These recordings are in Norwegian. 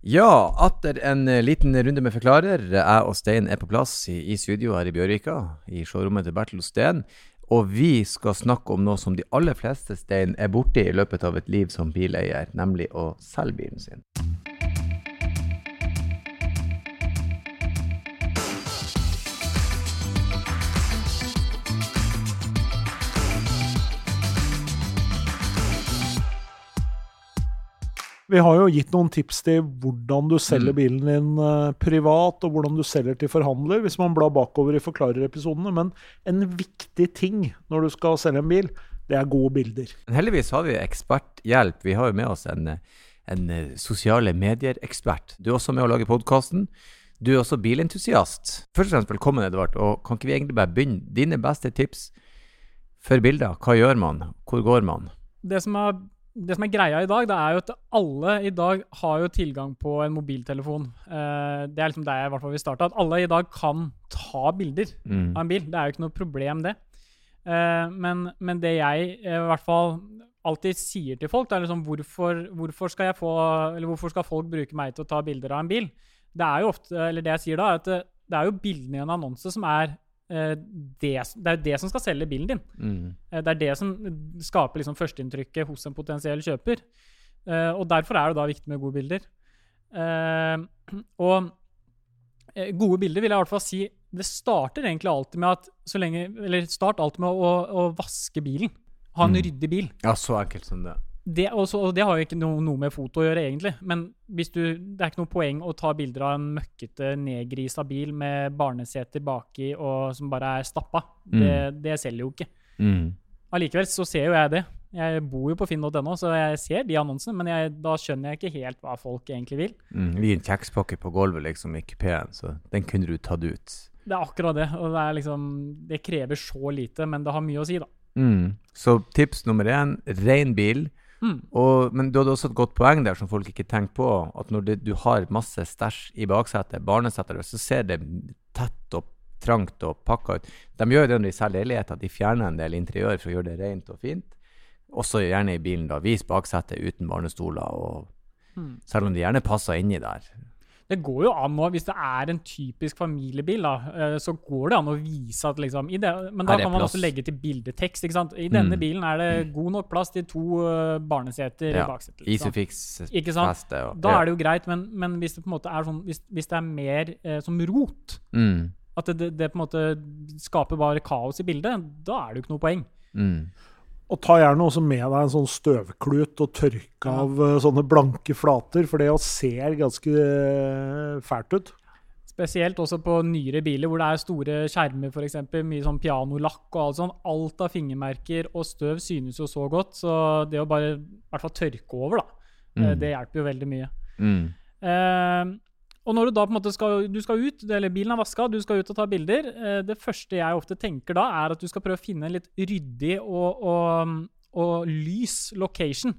Ja, atter en eh, liten runde med forklarer. Jeg og Stein er på plass i, studio her i Bjørvika, i showrommet til Bertil Osten. Og vi skal snakke om noe som de aller fleste, Stein, er borti i løpet av et liv som bileier, nemlig å selge bilen sin. Vi har jo gitt noen tips til hvordan du selger Mm. bilen din eh, privat, og hvordan du selger til forhandler, hvis man blar bakover i forklarerepisodene. Men en viktig ting når du skal selge en bil, det er gode bilder. Men heldigvis har vi eksperthjelp. Vi har jo med oss en, en eh, sosiale medier-ekspert. Du er også med å lage podkasten. Du er også bilentusiast. Først og fremst velkommen, Edvard. Og kan ikke vi egentlig bare begynne? Dine beste tips for bilder. Hva gjør man? Hvor går man? det som, er, det som er greia i dag, det er jo at alle i dag har jo tilgang på en mobiltelefon. Eh, det er liksom der jeg i hvert fall vil starte. At alle i dag kan ta bilder Mm. av en bil. Det er jo ikke noe problem, det. Eh, men, men det jeg eh, i hvert fall alltid sier til folk, det er liksom hvorfor, hvorfor skal jeg få Eller hvorfor skal folk bruke meg til å ta bilder av en bil? Det er jo ofte, eller det jeg sier da, er at det, er jo bildene i en annonse som er det, det er jo det som skal selge bilen din. Mm. Eh, Det er det som skaper liksom førsteinntrykket hos en potensiell kjøper. Eh, og derfor er det da viktig med gode bilder. Eh, og eh, gode bilder vil jeg i hvert fall si Det starter egentlig alltid med at så lenge Eller start alltid med å, å vaske bilen. Ha en Mm. ryddig bil. Ja, så enkelt som det. Det, også, og det har jo ikke noe, noe med foto å gjøre, egentlig. Men hvis du, det er ikke noe poeng å ta bilder av en møkkete, nedgrisa bil med barneseter baki og som bare er stappa. Det, det selger jo ikke. Mm. Allikevel så ser jo jeg det. Jeg bor jo på finn.no, så jeg ser de annonsene, men jeg, da skjønner jeg ikke helt hva folk egentlig vil. Mm. En kjekspakke på gulvet liksom i pen. så den kunne du tatt ut. Det er akkurat det. Og det liksom Det krever så lite, men det har mye å si, da. Mm. Så tips nummer én, ren bil. Mm. Og, men du hadde også et godt poeng der som folk ikke tenker på. At når det, du har masse stæsj i baksetet, barnesetet, så ser det tett og trangt og pakka ut. De gjør det når de selger leiligheter, de fjerner en del interiør for å gjøre det rent og fint. Også gjerne i bilen, da. Vis baksetet uten barnestoler, og Mm. selv om de gjerne passer inni der. Det går jo an nå, hvis det er en typisk familiebil, da, eh, så går det an å vise at liksom i det, Men da kan man plass. også legge til bildetekst. ikke sant? I denne Mm. bilen er det god nok plass til to eh, barneseter Ja, i baksetet. liksom. Ikke sant? Faste, og Da er det jo greit, men, men hvis det på en måte er sånn, hvis, hvis det er mer eh, som rot, mm. at det, det, det på en måte skaper bare kaos i bildet, da er det jo ikke noe poeng. Mm. Og ta gjerne også med deg en sånn støvklut og tørke av eh, sånne blanke flater, for det ser ganske eh, fælt ut. Spesielt også på nyere biler hvor det er store skjermer, f.eks. Mye sånn pianolakk og alt sånn. Alt av fingermerker og støv synes jo så godt, så det å bare i hvert fall tørke over, da, eh, Mm. det hjelper jo veldig mye. Mm. Eh, og når du da på en måte skal, du skal ut, eller bilen er vaska, du skal ut og ta bilder, eh, det første jeg ofte tenker da, er at du skal prøve å finne en litt ryddig og, og, og lys location.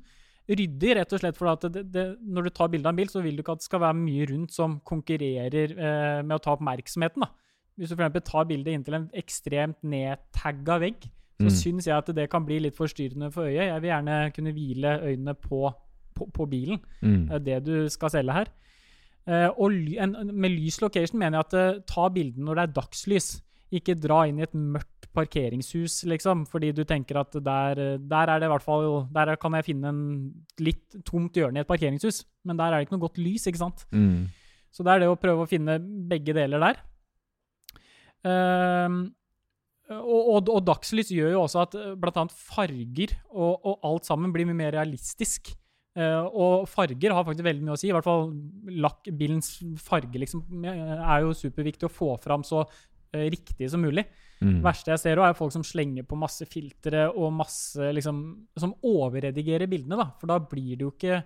Ryddig rett og slett fordi at når du tar bilde av en bil, så vil du ikke at det skal være mye rundt som konkurrerer eh, med å ta oppmerksomheten. da. Hvis du f.eks. tar bildet inntil en ekstremt nedtagga vegg, så Mm. syns jeg at det kan bli litt forstyrrende for øyet. Jeg vil gjerne kunne hvile øynene på, på, på bilen. Mm. Det er det du skal selge her. Eh, og ly, en, med lys location mener jeg at eh, ta bildene når det er dagslys. Ikke dra inn i et mørkt parkeringshus, liksom, fordi du tenker at der, eh, der er det i hvert fall Der kan jeg finne en litt tomt hjørne i et parkeringshus, men der er det ikke noe godt lys, ikke sant. Mm. Så det er det å prøve å finne begge deler der. Uh, og, og, og dagslys gjør jo også at bl.a. farger og, og alt sammen blir mye mer realistisk. Eh, og farger har faktisk veldig mye å si. I hvert fall lakk, bilens farge liksom, er jo superviktig å få fram så uh, riktig som mulig. Mm. Det verste jeg ser, også er folk som slenger på masse filtre og masse liksom, Som overredigerer bildene, da. For da blir det jo ikke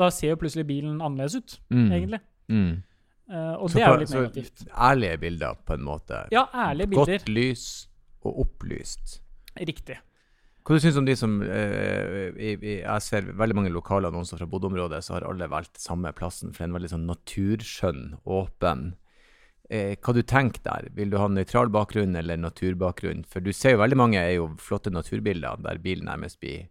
Da ser jo plutselig bilen annerledes ut, Mm. egentlig. Mm. Uh, og Så det er jo litt så negativt. Ærlige bilder, på en måte. Ja, ærlige bilder. Godt lys og opplyst. Riktig. Hva du synes du om de som eh, i, Jeg ser veldig mange lokale annonser fra Bodø-området, så har alle valgt samme plassen, for det er en veldig sånn naturskjønn, åpen. Eh, hva du tenker der? Vil du ha nøytral bakgrunn eller naturbakgrunn? For du ser jo veldig mange er jo flotte naturbilder der bilen nærmest blir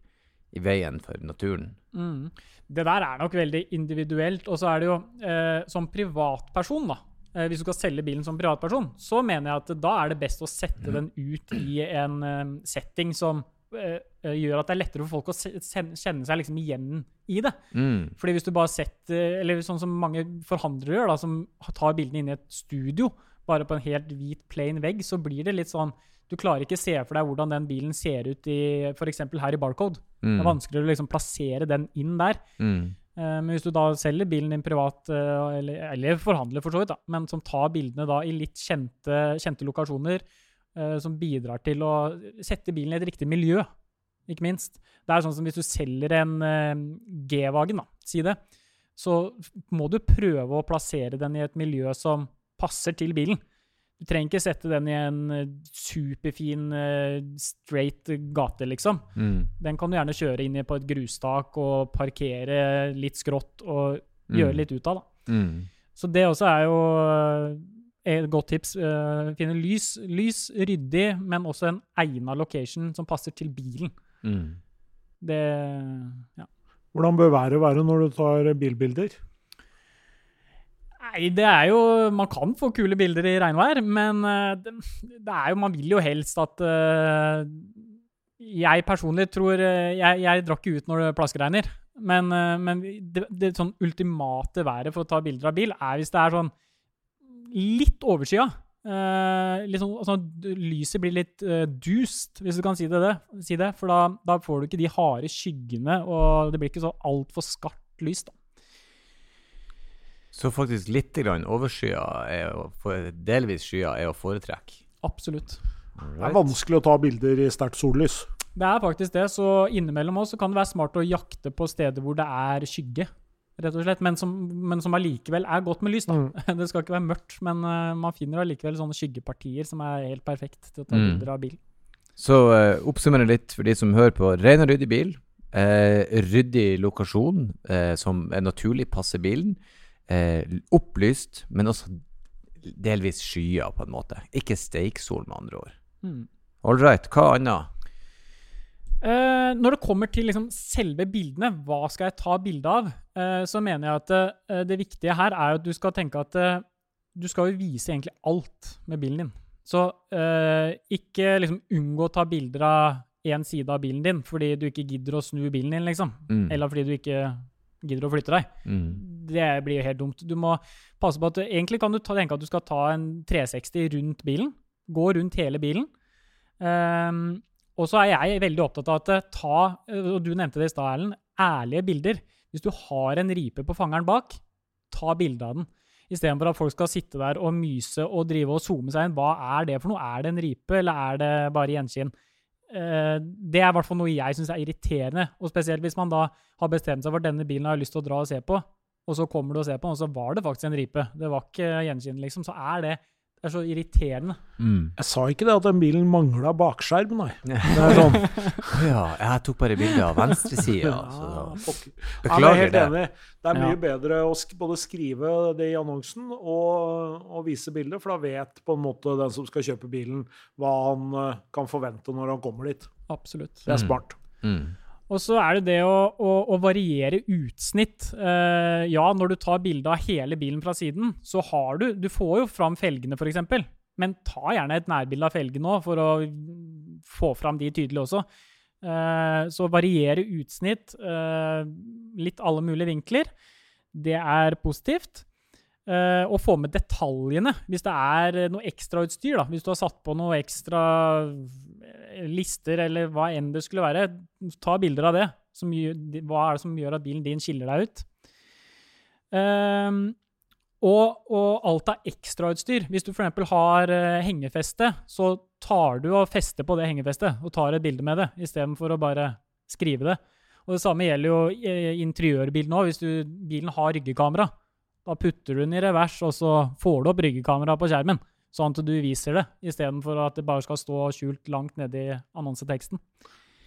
i veien for naturen. Mm. Det der er nok veldig individuelt. Og så er det jo eh, som privatperson, da. Eh, hvis du skal selge bilen som privatperson, så mener jeg at da er det best å sette den ut i en eh, setting som gjør at det er lettere for folk å kjenne seg liksom igjen i det. Mm. Fordi hvis du bare setter Eller sånn som mange forhandlere gjør, da, som tar bildene inn i et studio, bare på en helt hvit, plain vegg, så blir det litt sånn Du klarer ikke se for deg hvordan den bilen ser ut i f.eks. her i Barcode. Det Mm. er vanskeligere å liksom plassere den inn der. Mm. Eh, Men hvis du da selger bilen din privat, eh, eller, eller forhandler for så vidt, da, men som tar bildene da i litt kjente, kjente lokasjoner, eh, som bidrar til å sette bilen i et riktig miljø, ikke minst. Det er sånn som hvis du selger en eh, G-vagen, da, si det, så må du prøve å plassere den i et miljø som passer til bilen. Du trenger ikke sette den i en eh, superfin, eh, straight gate, liksom. Mm. Den kan du gjerne kjøre inn i på et grustak og parkere litt skrått og Mm. gjøre litt ut av. da. Mm. Så det også er jo eh, et godt tips. Uh, Finne lys, lys, ryddig, men også en egna location som passer til bilen. Mm. Det ja. Hvordan bør været være når du tar bilbilder? Nei, det er jo Man kan få kule bilder i regnvær, men eh, det, det er jo Man vil jo helst at uh, Jeg personlig tror eh, Jeg, jeg drar ikke ut når det plaskeregner. Men, eh, men det, det sånn ultimate været for å ta bilder av bil er hvis det er sånn litt oversida. Eh, sånn, altså, lyset blir litt uh, dust, hvis du kan si det. det, si det for da, da får du ikke de harde skyggene, og det blir ikke så altfor skarpt lys. da. Så faktisk litt grann overskya, er delvis skya, er å foretrekke. Absolutt. Det er vanskelig å ta bilder i sterkt sollys. Det er faktisk det, så innimellom oss kan det være smart å jakte på steder hvor det er skygge, rett og slett, men som, men som allikevel er godt med lys. da. Mm. Det skal ikke være mørkt, men uh, man finner allikevel sånne skyggepartier som er helt perfekt til å ta Mm. bilder av bil. Så uh, oppsummerer litt for de som hører på. Ren og ryddig bil. Uh, ryddig lokasjon uh, som er naturlig passer bilen. Eh, opplyst, men også delvis skyer, på en måte. Ikke steiksol, med andre ord. Mm. All right, hva annet? Eh, når det kommer til liksom selve bildene, hva skal jeg ta bilde av, uh, så mener jeg at uh, det viktige her er at du skal tenke at du skal jo vise egentlig alt med bilen din. Så ikke liksom unngå å ta bilder av én side av bilen din fordi du ikke gidder å snu bilen din, liksom. Mm. Eller fordi du ikke gidder å flytte deg. Mm. Det blir jo helt dumt. Du må passe på at Egentlig kan du ta, tenke at du skal ta en 360 rundt bilen. Gå rundt hele bilen. Ehm, og så er jeg veldig opptatt av at eh, ta, og du nevnte det i stad, Erlend, ærlige bilder. Hvis du har en ripe på fangeren bak, ta bilde av den. Istedenfor at folk skal sitte der og myse og drive og zoome seg inn. Hva er det for noe? Er det en ripe, eller er det bare gjenskinn? Eh, det er i hvert fall noe jeg syns er irriterende. Og spesielt hvis man da har bestemt seg for denne bilen har jeg lyst til å dra og se på, og så kommer du og ser på den, og så var det faktisk en ripe. Det var ikke gjenskinn, liksom. Så er det det er så irriterende. Mm. Jeg sa ikke det at den bilen mangla bakskjerm, nei. Det er sånn. Ja, jeg tok bare bilde av venstresida. Ja, så pokker. Ja, jeg er Beklager helt det. enig. Det er mye Ja. bedre å sk både skrive det i annonsen og, og vise bildet, for da vet på en måte den som skal kjøpe bilen, hva han eh, kan forvente når han kommer dit. Absolutt. Det er Mm. smart. Mm. Og så er det det å, å, å variere utsnitt. Uh, ja, når du tar bilde av hele bilen fra siden, så har du Du får jo fram felgene, f.eks. Men ta gjerne et nærbilde av felgene òg, for å få fram de tydelig også. Uh, så variere utsnitt. uh, litt alle mulige vinkler. Det er positivt. Og få med detaljene. Hvis det er noe ekstrautstyr. Hvis du har satt på noe ekstra lister eller hva enn det skulle være, ta bilder av det. Gjør- hva er det som gjør at bilen din skiller deg ut? Um, og, og alt av ekstrautstyr. Hvis du f.eks. har uh, hengefeste, så tar du og fester på det hengefestet og tar et bilde med det, istedenfor å bare skrive det. Og Det samme gjelder jo i interiørbilen òg. Hvis du, bilen har ryggekamera, da putter du den i revers, og så får du opp ryggekameraet på skjermen. Sånn at du viser det, istedenfor at det bare skal stå skjult langt nede i annonseteksten.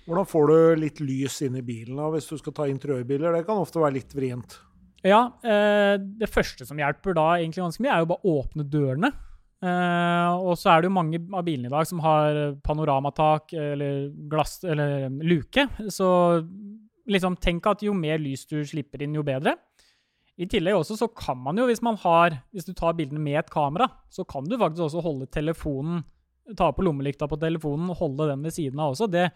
Hvordan får du litt lys inn i bilen da, hvis du skal ta interiørbiler? Det kan ofte være litt vrient. Ja, eh, det første som hjelper da egentlig ganske mye, er jo bare å åpne dørene. Eh, og så er det jo mange av bilene i dag som har panoramatak eller glass eller luke. Så liksom tenk at jo mer lys du slipper inn, jo bedre. I tillegg også så kan man jo, hvis man har Hvis du tar bildene med et kamera, så kan du faktisk også holde telefonen Ta på lommelykta på telefonen og holde den ved siden av også. Det,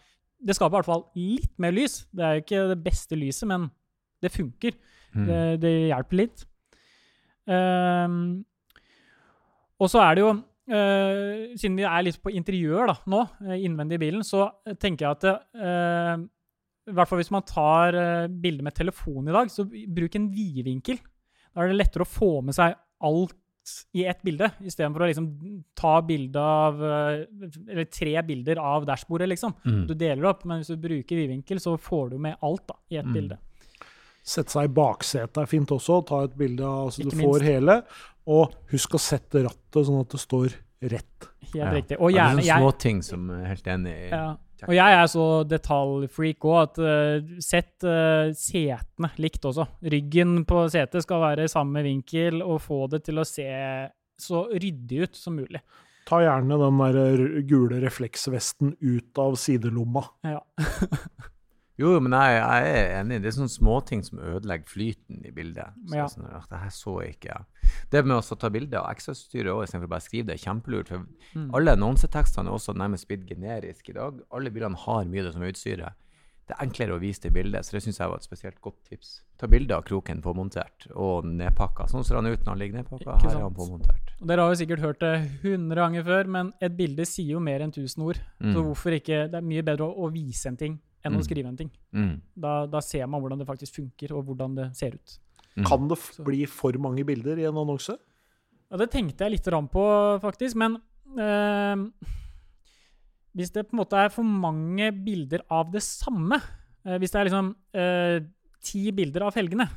det skaper i hvert fall litt mer lys. Det er jo ikke det beste lyset, men det funker. Mm. Det, det hjelper litt. Um, og så er det jo Uh, Siden vi er litt på interiør da, nå, eh, innvendig i bilen, så tenker jeg at eh, i hvert fall hvis man tar uh, bilde med telefon i dag, så bruk en vidvinkel. Da er det lettere å få med seg alt i ett bilde, istedenfor å liksom ta bilde av eh, Eller tre bilder av dashbordet, liksom. Mm. Du deler det opp, men hvis du bruker vidvinkel, så får du med alt da, i ett Mm. bilde. Sette seg i baksetet er fint også. Ta et bilde av så du Ikke får minst. hele. Og husk å sette rattet sånn at det står rett. Helt Ja. riktig. Og gjerne det er jeg, små ting som er helt enig i. ja. Og jeg er så detaljfreak òg at uh, sett uh, setene likt også. Ryggen på setet skal være i samme vinkel, og få det til å se så ryddig ut som mulig. Ta gjerne den der gule refleksvesten ut av sidelomma. Ja. Jo, men jeg, jeg er enig. Det er sånne småting som ødelegger flyten i bildet. Så Ja. sånn, det her så jeg ikke. Det med å ta bilde av ekstrautstyret òg, istedenfor bare å skrive det, er kjempelurt. For Mm. alle annonsetekstene er også nærmest blitt generiske i dag. Alle bildene har mye det som utstyret. Det er enklere å vise det i bildet, så det syns jeg var et spesielt godt tips. Ta bilde av kroken påmontert og nedpakka. Sånn ser han ut når han ligger nedpakka. Her er han påmontert. Og Dere har jo sikkert hørt det 100 ganger før, men et bilde sier jo mer enn 1000 ord. Mm. Så hvorfor ikke Det er mye bedre å, å vise en ting enn å Mm. skrive en ting. Mm. Da, da ser man hvordan det faktisk funker, og hvordan det ser ut. Mm. Kan det f Så- bli for mange bilder i en annonse? Ja, det tenkte jeg litt på, faktisk, men eh, hvis det på en måte er for mange bilder av det samme, eh, hvis det er liksom eh, ti bilder av felgene,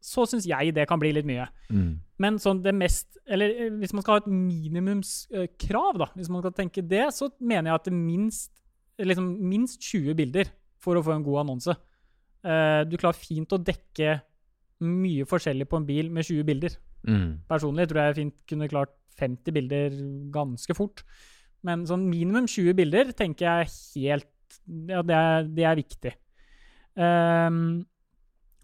så syns jeg det kan bli litt mye. Mm. Men sånn det mest Eller eh, hvis man skal ha et minimumskrav, da, hvis man skal tenke det, så mener jeg at det minst, liksom, minst 20 bilder for å få en god annonse. Eh, du klarer fint å dekke mye forskjellig på en bil med 20 bilder. Mm. Personlig tror jeg fint kunne klart 50 bilder ganske fort. Men sånn minimum 20 bilder tenker jeg helt Ja, det er, det er viktig. Um,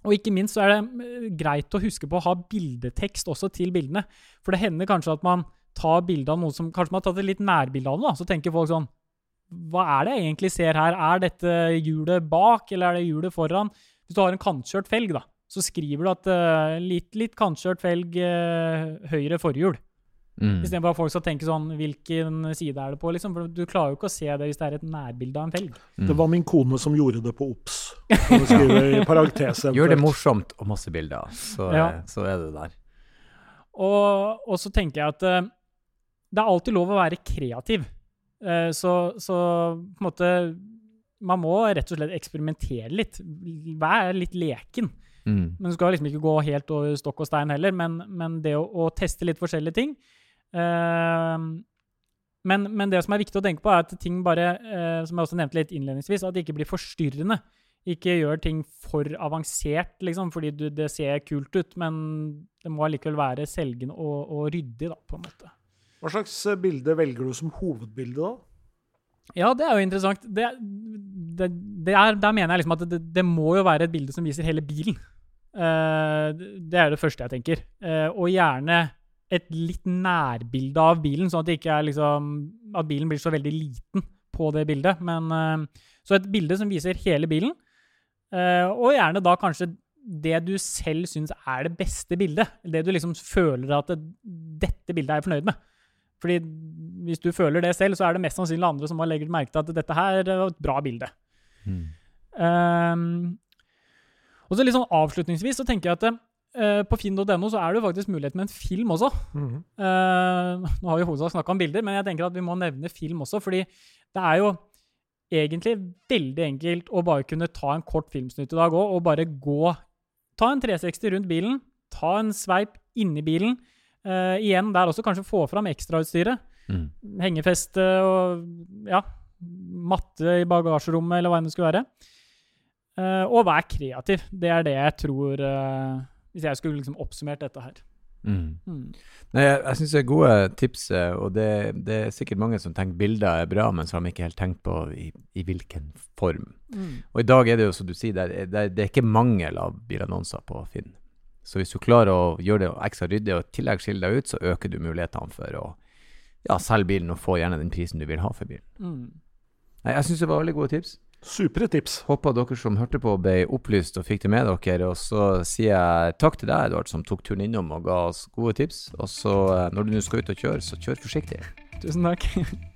og ikke minst så er det eh, greit å huske på å ha bildetekst også til bildene. For det hender kanskje at man tar bilde av noe som Kanskje man har tatt et litt nærbilde av noe. Så tenker folk sånn Hva er det jeg egentlig ser her? Er dette hjulet bak, eller er det hjulet foran? Hvis du har en kantkjørt felg, da, så skriver du at uh, litt, litt kantkjørt felg uh, høyre forhjul. Mm. Istedenfor at folk skal tenke sånn Hvilken side er det på? liksom, for Du klarer jo ikke å se det hvis det er et nærbilde av en felg. Mm. Det var min kone som gjorde det på OBS. Gjør det morsomt og masse bilder, så, Ja. så er det der. Og, og så tenker jeg at uh, det er alltid lov å være kreativ. Eh, så, så på en måte Man må rett og slett eksperimentere litt. Vær litt leken. Mm. Men du skal liksom ikke gå helt over stokk og stein heller, men, men det å, å teste litt forskjellige ting eh, men, men det som er viktig å tenke på, er at ting bare, eh, som jeg også nevnte litt innledningsvis, at det ikke blir forstyrrende. Ikke gjør ting for avansert, liksom, fordi du, det ser kult ut, men det må allikevel være selgende og, og ryddig, da, på en måte. Hva slags eh, bilde velger du som hovedbilde, da? Ja, det er jo interessant. Det, det, det er, der mener jeg liksom at det, det må jo være et bilde som viser hele bilen. Uh, det er det første jeg tenker. Uh, og gjerne et litt nærbilde av bilen, sånn at, liksom, at bilen blir så veldig liten på det bildet. Men, uh, så et bilde som viser hele bilen, og gjerne da kanskje det du selv syns er det beste bildet. Det du liksom føler at det, dette bildet er jeg fornøyd med. Fordi hvis du føler det selv, så er det mest sannsynlig andre som har legget merke til at dette her er et bra bilde. Mm. Um, og så litt sånn avslutningsvis så tenker jeg at uh, på finn.no så er det jo faktisk mulighet med en film også. Mm -hmm. uh, nå har vi hovedsak snakka om bilder, men jeg tenker at vi må nevne film også. fordi det er jo egentlig veldig enkelt å bare kunne ta en kort filmsnutt i dag òg, og bare gå Ta en 360 rundt bilen, ta en sveip inni bilen. Eh, igjen der også kanskje få fram ekstrautstyret. Mm. Hengefeste og ja, matte i bagasjerommet, eller hva enn det skulle være. Uh, og vær kreativ. Det er det jeg tror uh, Hvis jeg skulle liksom oppsummert dette her. Mm. Mm. Nei, jeg, jeg syns det er gode tips, og det, det er sikkert mange som tenker bilder er bra, men så har de ikke helt tenkt på i, i hvilken form. Mm. Og i dag er det jo som du sier, det er, det er, det er ikke mangel av bilannonser på Finn. Så hvis du klarer å gjøre det ekstra ryddig og i tillegg skille deg ut, så øker du mulighetene for å ja, selge bilen og få gjerne den prisen du vil ha for bilen. Mm. Nei, jeg syns det var veldig gode tips. Supre tips. Håper dere som hørte på ble opplyst og fikk det med dere. Og så sier jeg takk til deg, Edvard, som tok turen innom og ga oss gode tips. Og så, eh, når du nå skal ut og kjøre, så kjør forsiktig. Tusen takk.